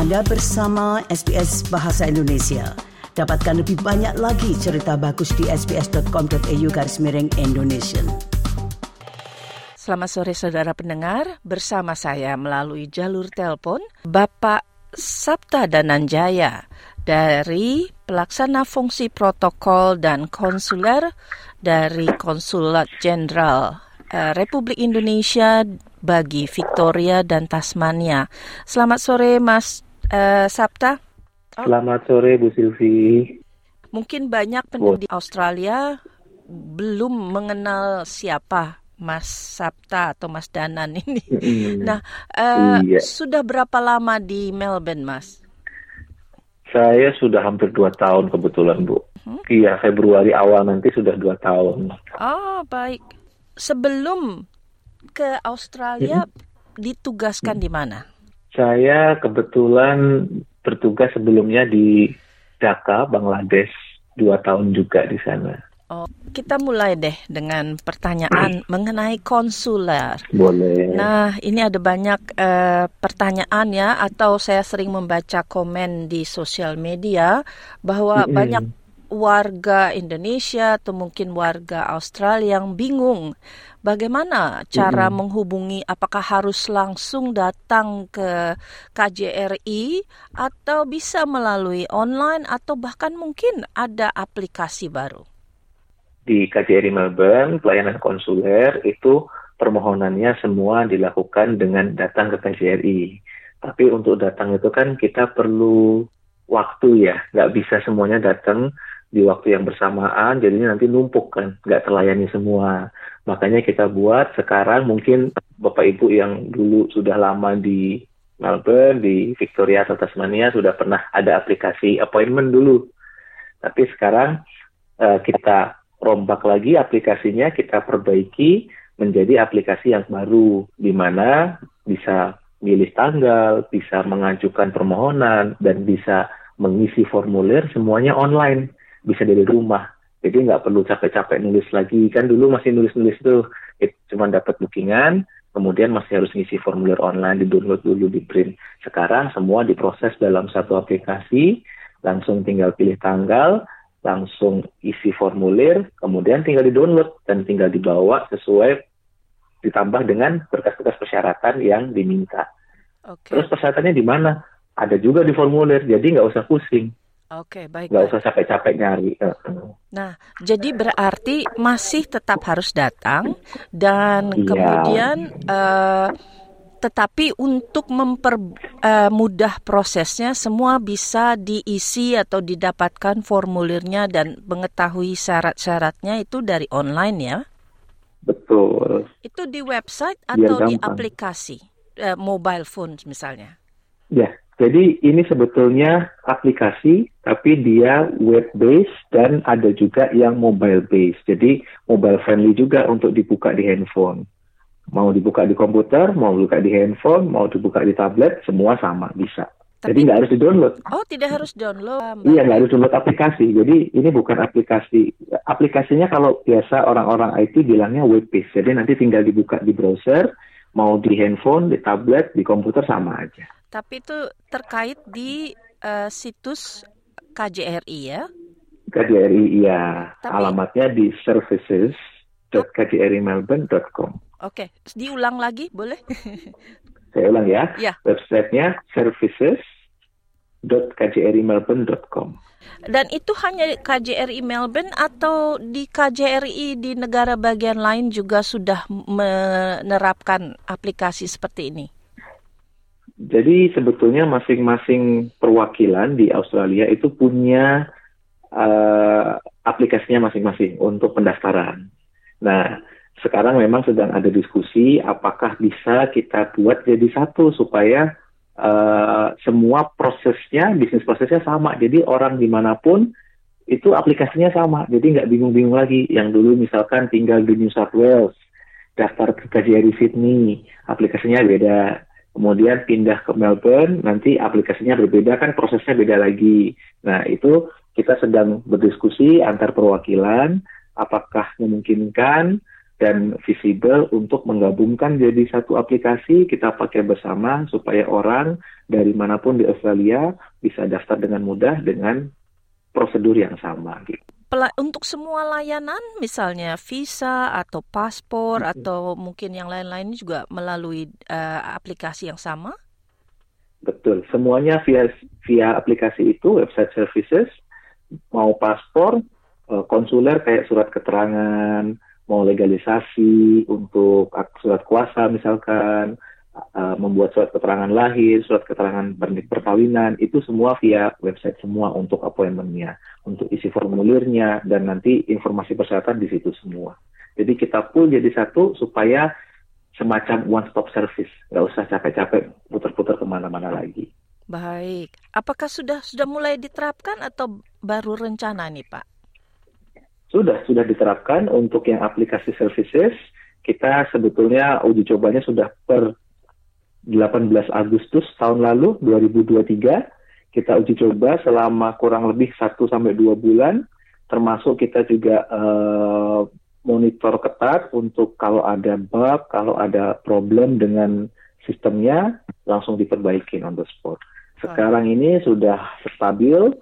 Anda bersama SBS Bahasa Indonesia. Dapatkan lebih banyak lagi cerita bagus di sbs.com.au garis miring Indonesia. Selamat sore saudara pendengar, bersama saya melalui jalur telepon Bapak Sabta Dananjaya dari pelaksana fungsi protokol dan konsuler dari Konsulat Jenderal uh, Republik Indonesia bagi Victoria dan Tasmania. Selamat sore Mas uh, Sabta. Oh. Selamat sore Bu Silvi. Mungkin banyak penduduk di Australia belum mengenal siapa Mas Sabta atau Mas Danan ini. Nah, uh, iya. sudah berapa lama di Melbourne, Mas? Saya sudah hampir dua tahun kebetulan, Bu. Hmm? Iya, Februari awal nanti sudah dua tahun. Oh, baik. Sebelum ke Australia, hmm? ditugaskan hmm. di mana? Saya kebetulan bertugas sebelumnya di Dhaka, Bangladesh, dua tahun juga di sana. Oh, kita mulai deh dengan pertanyaan mengenai konsuler. Boleh. Nah, ini ada banyak uh, pertanyaan ya, atau saya sering membaca komen di sosial media bahwa mm -hmm. banyak warga Indonesia atau mungkin warga Australia yang bingung bagaimana cara mm -hmm. menghubungi apakah harus langsung datang ke KJRI atau bisa melalui online atau bahkan mungkin ada aplikasi baru di KJRI Melbourne, pelayanan konsuler itu permohonannya semua dilakukan dengan datang ke KJRI. Tapi untuk datang itu kan kita perlu waktu ya, nggak bisa semuanya datang di waktu yang bersamaan, jadinya nanti numpuk kan, nggak terlayani semua. Makanya kita buat sekarang mungkin Bapak Ibu yang dulu sudah lama di Melbourne, di Victoria atau Tasmania sudah pernah ada aplikasi appointment dulu. Tapi sekarang uh, kita rombak lagi aplikasinya, kita perbaiki menjadi aplikasi yang baru, di mana bisa milih tanggal, bisa mengajukan permohonan, dan bisa mengisi formulir semuanya online, bisa dari rumah. Jadi nggak perlu capek-capek nulis lagi. Kan dulu masih nulis-nulis tuh, cuma dapat bookingan, kemudian masih harus ngisi formulir online, di-download dulu, di print. Sekarang semua diproses dalam satu aplikasi, langsung tinggal pilih tanggal, langsung isi formulir, kemudian tinggal di-download dan tinggal dibawa sesuai ditambah dengan berkas-berkas persyaratan yang diminta. Okay. Terus persyaratannya di mana? Ada juga di formulir, jadi nggak usah pusing. Oke, okay, baik. Nggak usah capek-capek nyari. Nah, jadi berarti masih tetap harus datang dan iya. kemudian uh, tetapi untuk mempermudah uh, prosesnya semua bisa diisi atau didapatkan formulirnya dan mengetahui syarat-syaratnya itu dari online ya. Betul. Itu di website atau di aplikasi uh, mobile phone misalnya. Ya, jadi ini sebetulnya aplikasi tapi dia web based dan ada juga yang mobile based. Jadi mobile friendly juga untuk dibuka di handphone. Mau dibuka di komputer, mau dibuka di handphone, mau dibuka di tablet, semua sama bisa. Tapi, Jadi nggak harus di-download. Oh, tidak harus download. Iya, nggak harus download aplikasi. Jadi ini bukan aplikasi. Aplikasinya kalau biasa orang-orang IT bilangnya web based. Jadi nanti tinggal dibuka di browser, mau di handphone, di tablet, di komputer sama aja. Tapi itu terkait di uh, situs KJRI ya? KJRI iya. Tapi... Alamatnya di services.kjrimelbourne.com. Oke, diulang lagi boleh? Saya ulang ya. ya. Websitenya services.kjrimelbourne.com. Dan itu hanya KJRI Melbourne atau di KJRI di negara bagian lain juga sudah menerapkan aplikasi seperti ini? Jadi sebetulnya masing-masing perwakilan di Australia itu punya uh, aplikasinya masing-masing untuk pendaftaran. Nah, sekarang memang sedang ada diskusi apakah bisa kita buat jadi satu supaya uh, semua prosesnya bisnis prosesnya sama. Jadi orang di mana pun itu aplikasinya sama. Jadi nggak bingung-bingung lagi. Yang dulu misalkan tinggal di New South Wales daftar ke KJRI Sydney aplikasinya beda kemudian pindah ke Melbourne nanti aplikasinya berbeda kan prosesnya beda lagi. Nah itu kita sedang berdiskusi antar perwakilan apakah memungkinkan dan visible untuk menggabungkan jadi satu aplikasi. Kita pakai bersama supaya orang dari mana pun di Australia bisa daftar dengan mudah dengan prosedur yang sama gitu untuk semua layanan misalnya visa atau paspor hmm. atau mungkin yang lain-lain juga melalui uh, aplikasi yang sama? Betul, semuanya via via aplikasi itu website services mau paspor, uh, konsuler kayak surat keterangan, mau legalisasi untuk surat kuasa misalkan, uh, membuat surat keterangan lahir, surat keterangan perkawinan, itu semua via website semua untuk appointmentnya, untuk isi formulirnya, dan nanti informasi persyaratan di situ semua. Jadi kita pun jadi satu supaya semacam one stop service, nggak usah capek-capek putar-putar ke mana-mana lagi. Baik, apakah sudah sudah mulai diterapkan atau baru rencana nih Pak? Sudah, sudah diterapkan untuk yang aplikasi services. Kita sebetulnya uji cobanya sudah per 18 Agustus tahun lalu 2023 kita uji coba selama kurang lebih 1 sampai 2 bulan termasuk kita juga uh, monitor ketat untuk kalau ada bug, kalau ada problem dengan sistemnya langsung diperbaiki on the spot. Sekarang ini sudah stabil,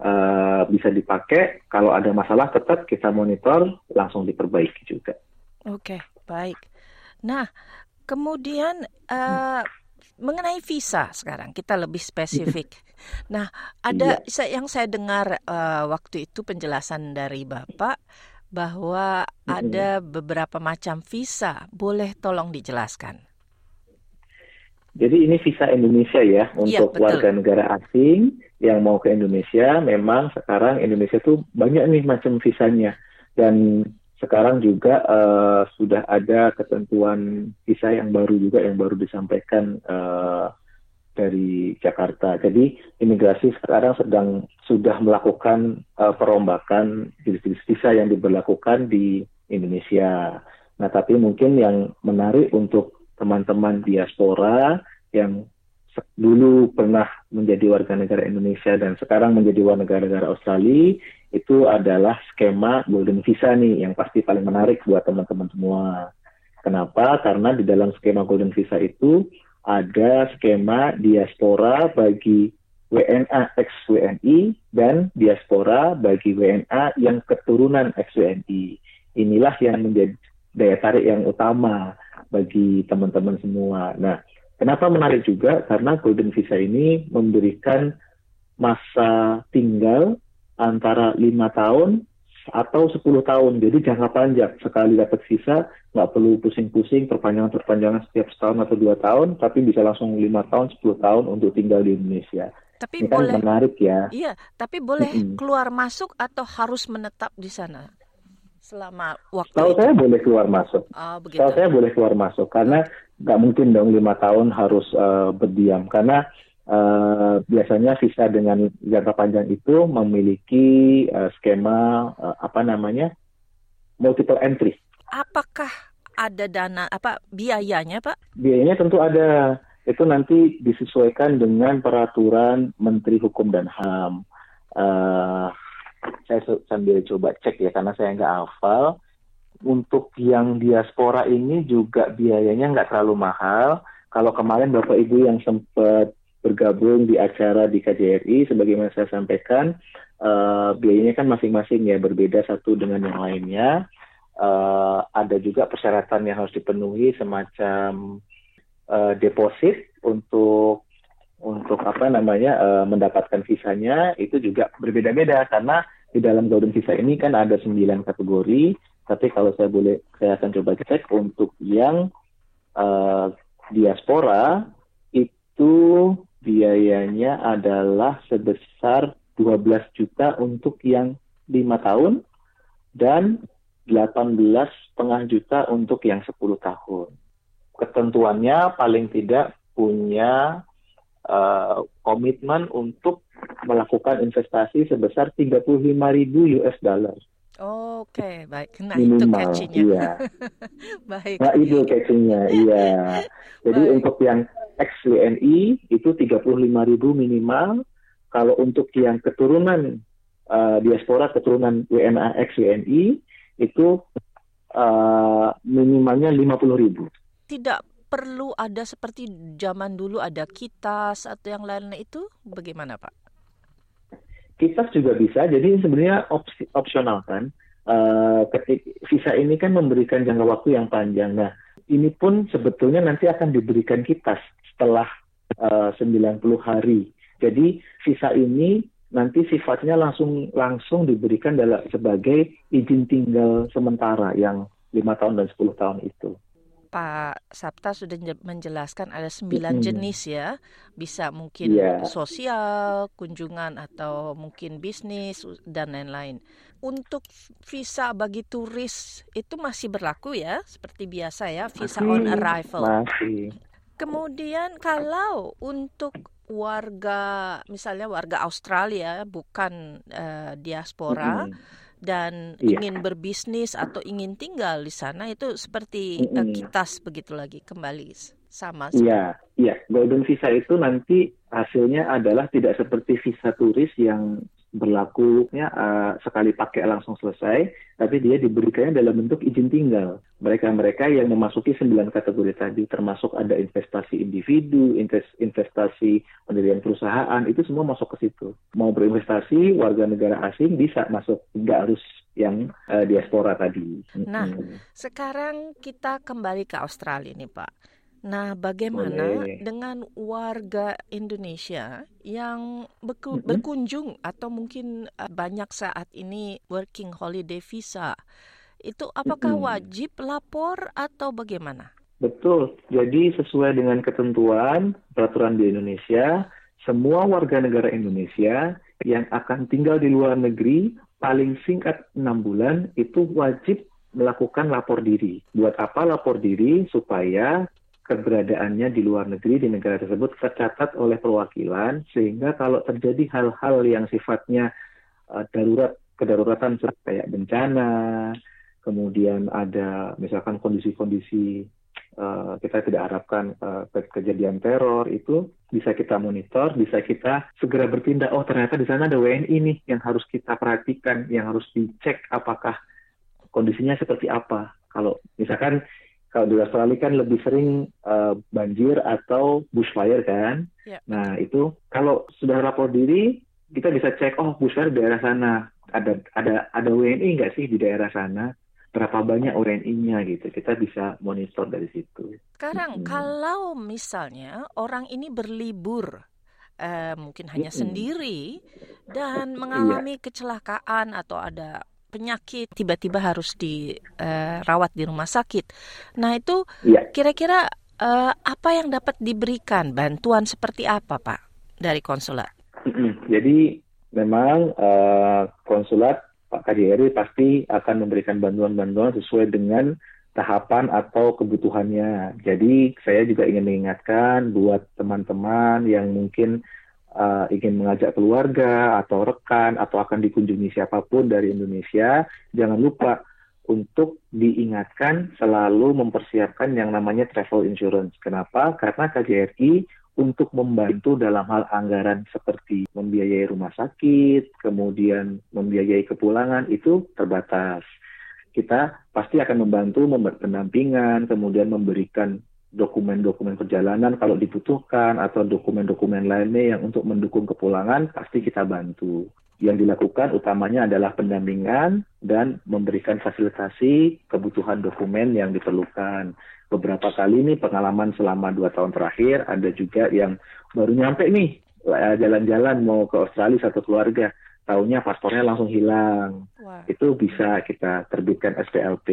uh, bisa dipakai. Kalau ada masalah tetap kita monitor, langsung diperbaiki juga. Oke, okay, baik. Nah, Kemudian uh, mengenai visa sekarang kita lebih spesifik. Nah, ada iya. yang saya dengar uh, waktu itu penjelasan dari Bapak bahwa ada beberapa macam visa. Boleh tolong dijelaskan? Jadi ini visa Indonesia ya iya, untuk ya, warga negara asing yang mau ke Indonesia. Memang sekarang Indonesia tuh banyak nih macam visanya dan sekarang juga uh, sudah ada ketentuan visa yang baru juga yang baru disampaikan uh, dari Jakarta. Jadi imigrasi sekarang sedang sudah melakukan uh, perombakan jenis-jenis visa yang diberlakukan di Indonesia. Nah, tapi mungkin yang menarik untuk teman-teman diaspora yang dulu pernah menjadi warga negara Indonesia dan sekarang menjadi warga negara Australia itu adalah skema golden visa nih yang pasti paling menarik buat teman-teman semua. Kenapa? Karena di dalam skema golden visa itu ada skema diaspora bagi WNA ex WNI dan diaspora bagi WNA yang keturunan ex WNI. Inilah yang menjadi daya tarik yang utama bagi teman-teman semua. Nah, kenapa menarik juga? Karena golden visa ini memberikan masa tinggal antara lima tahun atau 10 tahun. Jadi jangka panjang. Sekali dapat visa, nggak perlu pusing-pusing perpanjangan-perpanjangan setiap setahun atau dua tahun, tapi bisa langsung lima tahun, 10 tahun untuk tinggal di Indonesia. Tapi Ini kan boleh, kan menarik ya. Iya, tapi boleh mm -hmm. keluar masuk atau harus menetap di sana selama waktu Tahu saya boleh keluar masuk. Oh, Tahu saya boleh keluar masuk karena nggak mungkin dong lima tahun harus uh, berdiam karena Uh, biasanya visa dengan jangka panjang itu memiliki uh, skema uh, apa namanya multiple entry. Apakah ada dana apa biayanya pak? Biayanya tentu ada. Itu nanti disesuaikan dengan peraturan Menteri Hukum dan Ham. Uh, saya sambil coba cek ya karena saya nggak hafal. Untuk yang diaspora ini juga biayanya nggak terlalu mahal. Kalau kemarin Bapak Ibu yang sempat bergabung di acara di KJRI sebagaimana saya sampaikan uh, biayanya kan masing-masing ya berbeda satu dengan yang lainnya. Uh, ada juga persyaratan yang harus dipenuhi semacam uh, deposit untuk untuk apa namanya uh, mendapatkan visanya. Itu juga berbeda-beda karena di dalam golden visa ini kan ada sembilan kategori tapi kalau saya boleh saya akan coba cek untuk yang uh, diaspora itu biayanya adalah sebesar 12 juta untuk yang 5 tahun dan 18 setengah juta untuk yang 10 tahun. Ketentuannya paling tidak punya uh, komitmen untuk melakukan investasi sebesar 35 ribu US dollar. Oke, okay, baik. Nah, Minimal, itu catchingnya. Iya. baik. Nah, itu catchingnya, iya. Jadi baik. untuk yang ex-WNI itu 35.000 minimal. Kalau untuk yang keturunan uh, diaspora keturunan WNA ex-WNI itu uh, minimalnya 50 ribu. Tidak perlu ada seperti zaman dulu ada kitas atau yang lain itu bagaimana Pak? Kitas juga bisa, jadi sebenarnya opsi, opsional kan. Uh, ketik visa ini kan memberikan jangka waktu yang panjang. Nah, ini pun sebetulnya nanti akan diberikan kitas setelah uh, 90 hari. Jadi visa ini nanti sifatnya langsung langsung diberikan dalam sebagai izin tinggal sementara yang lima tahun dan 10 tahun itu. Pak Sabta sudah menjelaskan ada sembilan jenis ya, bisa mungkin yeah. sosial, kunjungan atau mungkin bisnis dan lain-lain. Untuk visa bagi turis itu masih berlaku ya, seperti biasa ya, visa masih, on arrival. Masih. Kemudian kalau untuk warga, misalnya warga Australia bukan uh, diaspora. Hmm dan iya. ingin berbisnis atau ingin tinggal di sana itu seperti mm -hmm. kitas begitu lagi kembali sama. Iya, iya. Golden visa itu nanti hasilnya adalah tidak seperti visa turis yang berlakunya uh, sekali pakai langsung selesai, tapi dia diberikannya dalam bentuk izin tinggal. Mereka-mereka yang memasuki sembilan kategori tadi, termasuk ada investasi individu, investasi pendirian perusahaan, itu semua masuk ke situ. Mau berinvestasi, warga negara asing bisa masuk, nggak harus yang uh, diaspora tadi. Nah, hmm. sekarang kita kembali ke Australia nih Pak. Nah, bagaimana Boleh. dengan warga Indonesia yang beku, mm-hmm. berkunjung atau mungkin uh, banyak saat ini working holiday visa? Itu apakah mm-hmm. wajib lapor atau bagaimana? Betul. Jadi sesuai dengan ketentuan peraturan di Indonesia, semua warga negara Indonesia yang akan tinggal di luar negeri paling singkat enam bulan itu wajib melakukan lapor diri. Buat apa lapor diri? Supaya keberadaannya di luar negeri di negara tersebut tercatat oleh perwakilan sehingga kalau terjadi hal-hal yang sifatnya uh, darurat kedaruratan seperti kayak bencana kemudian ada misalkan kondisi-kondisi uh, kita tidak harapkan uh, kejadian teror itu bisa kita monitor bisa kita segera bertindak oh ternyata di sana ada WNI nih yang harus kita perhatikan yang harus dicek apakah kondisinya seperti apa. Kalau misalkan kalau di Australia kan lebih sering uh, banjir atau bushfire kan. Yeah. Nah itu kalau sudah lapor diri kita bisa cek oh bushfire di daerah sana ada ada ada WNI nggak sih di daerah sana berapa banyak WNI-nya gitu kita bisa monitor dari situ. Sekarang hmm. kalau misalnya orang ini berlibur uh, mungkin hanya hmm. sendiri dan mengalami yeah. kecelakaan atau ada penyakit tiba-tiba harus dirawat uh, di rumah sakit. Nah itu ya. kira-kira uh, apa yang dapat diberikan bantuan seperti apa Pak dari konsulat? Jadi memang uh, konsulat Pak KJRI pasti akan memberikan bantuan-bantuan sesuai dengan tahapan atau kebutuhannya. Jadi saya juga ingin mengingatkan buat teman-teman yang mungkin uh, ingin mengajak keluarga atau rekan atau akan dikunjungi siapa pun dari Indonesia, jangan lupa untuk diingatkan selalu mempersiapkan yang namanya travel insurance. Kenapa? Karena KJRI untuk membantu dalam hal anggaran seperti membiayai rumah sakit, kemudian membiayai kepulangan itu terbatas. Kita pasti akan membantu memberi pendampingan, kemudian memberikan dokumen-dokumen perjalanan kalau dibutuhkan atau dokumen-dokumen lainnya yang untuk mendukung kepulangan pasti kita bantu. Yang dilakukan utamanya adalah pendampingan dan memberikan fasilitasi kebutuhan dokumen yang diperlukan. Beberapa kali nih pengalaman selama dua tahun terakhir ada juga yang baru nyampe nih jalan-jalan mau ke Australia satu keluarga tahunya paspornya langsung hilang. Wow. Itu bisa kita terbitkan SPLP.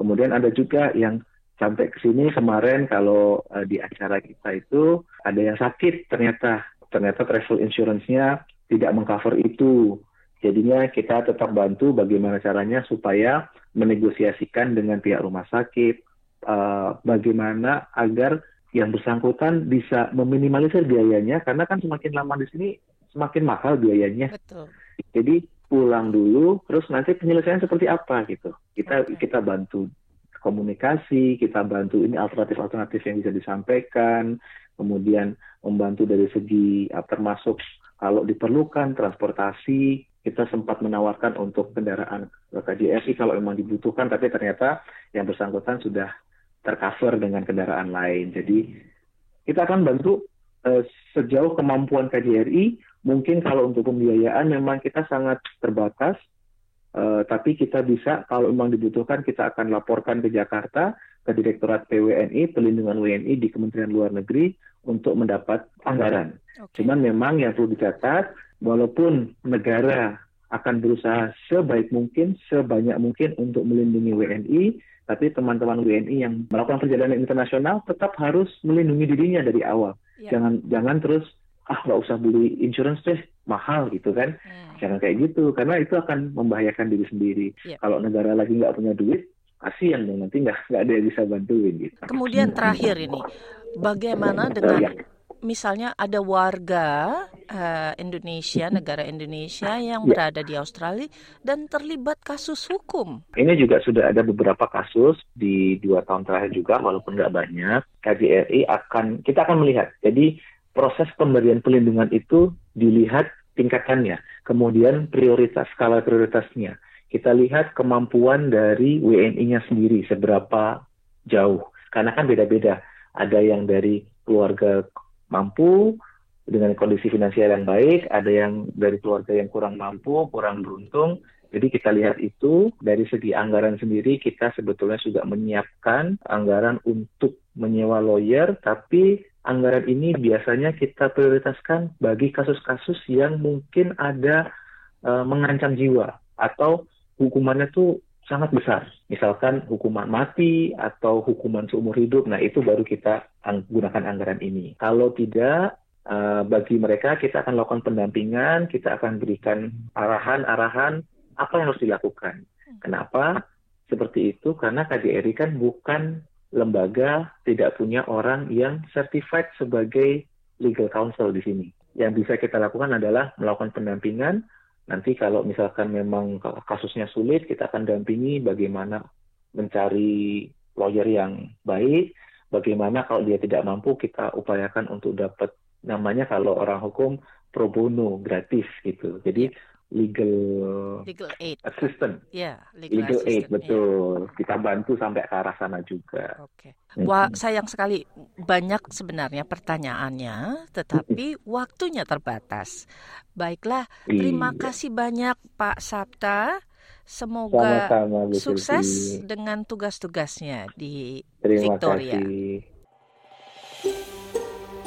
Kemudian ada juga yang sampai ke sini kemarin kalau uh, di acara kita itu ada yang sakit ternyata ternyata travel insurance-nya tidak mengcover itu. Jadinya kita tetap bantu bagaimana caranya supaya menegosiasikan dengan pihak rumah sakit uh, bagaimana agar yang bersangkutan bisa meminimalisir biayanya karena kan semakin lama di sini semakin mahal biayanya. Betul. Jadi pulang dulu terus nanti penyelesaian seperti apa gitu. Kita okay. kita bantu komunikasi, kita bantu ini alternatif-alternatif yang bisa disampaikan, kemudian membantu dari segi uh, termasuk kalau diperlukan transportasi kita sempat menawarkan untuk kendaraan KJRI kalau memang dibutuhkan, tapi ternyata yang bersangkutan sudah tercover dengan kendaraan lain. Jadi kita akan bantu uh, sejauh kemampuan KJRI. Mungkin kalau untuk pembiayaan memang kita sangat terbatas, uh, tapi kita bisa kalau memang dibutuhkan kita akan laporkan ke Jakarta ke Direktorat PWNI, Pelindungan WNI di Kementerian Luar Negeri untuk mendapat anggaran. Okay. Cuman memang yang perlu dicatat walaupun negara akan berusaha sebaik mungkin, sebanyak mungkin untuk melindungi WNI, tapi teman-teman WNI yang melakukan perjalanan internasional tetap harus melindungi dirinya dari awal. Ya. Jangan jangan terus ah nggak usah beli insurance deh mahal gitu kan. Hmm. Jangan kayak gitu karena itu akan membahayakan diri sendiri. Ya. Kalau negara lagi nggak punya duit, kasihan dong nanti nggak nggak ada yang bisa bantuin gitu. Kemudian terakhir ini, bagaimana dengan ya misalnya ada warga uh, Indonesia, negara Indonesia yang ya. berada di Australia dan terlibat kasus hukum. Ini juga sudah ada beberapa kasus di dua tahun terakhir juga, walaupun nggak banyak. KJRI akan kita akan melihat. Jadi proses pemberian pelindungan itu dilihat tingkatannya, kemudian prioritas skala prioritasnya. Kita lihat kemampuan dari WNI-nya sendiri seberapa jauh, karena kan beda-beda. Ada yang dari keluarga mampu dengan kondisi finansial yang baik, ada yang dari keluarga yang kurang mampu, kurang beruntung. Jadi kita lihat itu dari segi anggaran sendiri kita sebetulnya sudah menyiapkan anggaran untuk menyewa lawyer, tapi anggaran ini biasanya kita prioritaskan bagi kasus-kasus yang mungkin ada uh, mengancam jiwa atau hukumannya tuh sangat besar. Misalkan hukuman mati atau hukuman seumur hidup, nah itu baru kita gunakan anggaran ini. Kalau tidak, uh, bagi mereka kita akan lakukan pendampingan, kita akan berikan arahan-arahan apa yang harus dilakukan. Kenapa? Seperti itu karena KJRI kan bukan lembaga tidak punya orang yang certified sebagai legal counsel di sini. Yang bisa kita lakukan adalah melakukan pendampingan, Nanti kalau misalkan memang kasusnya sulit, kita akan dampingi bagaimana mencari lawyer yang baik, bagaimana kalau dia tidak mampu kita upayakan untuk dapat namanya kalau orang hukum pro bono gratis gitu. Jadi legal legal aid assistant. Ya, yeah, legal, legal aid betul. Yeah. Kita bantu sampai ke arah sana juga. Oke. Okay. Wah, sayang sekali banyak sebenarnya pertanyaannya, tetapi waktunya terbatas. Baiklah, terima iya. kasih banyak Pak Sabta. Semoga Sama-sama, sukses dengan tugas-tugasnya di terima Victoria. Kasih.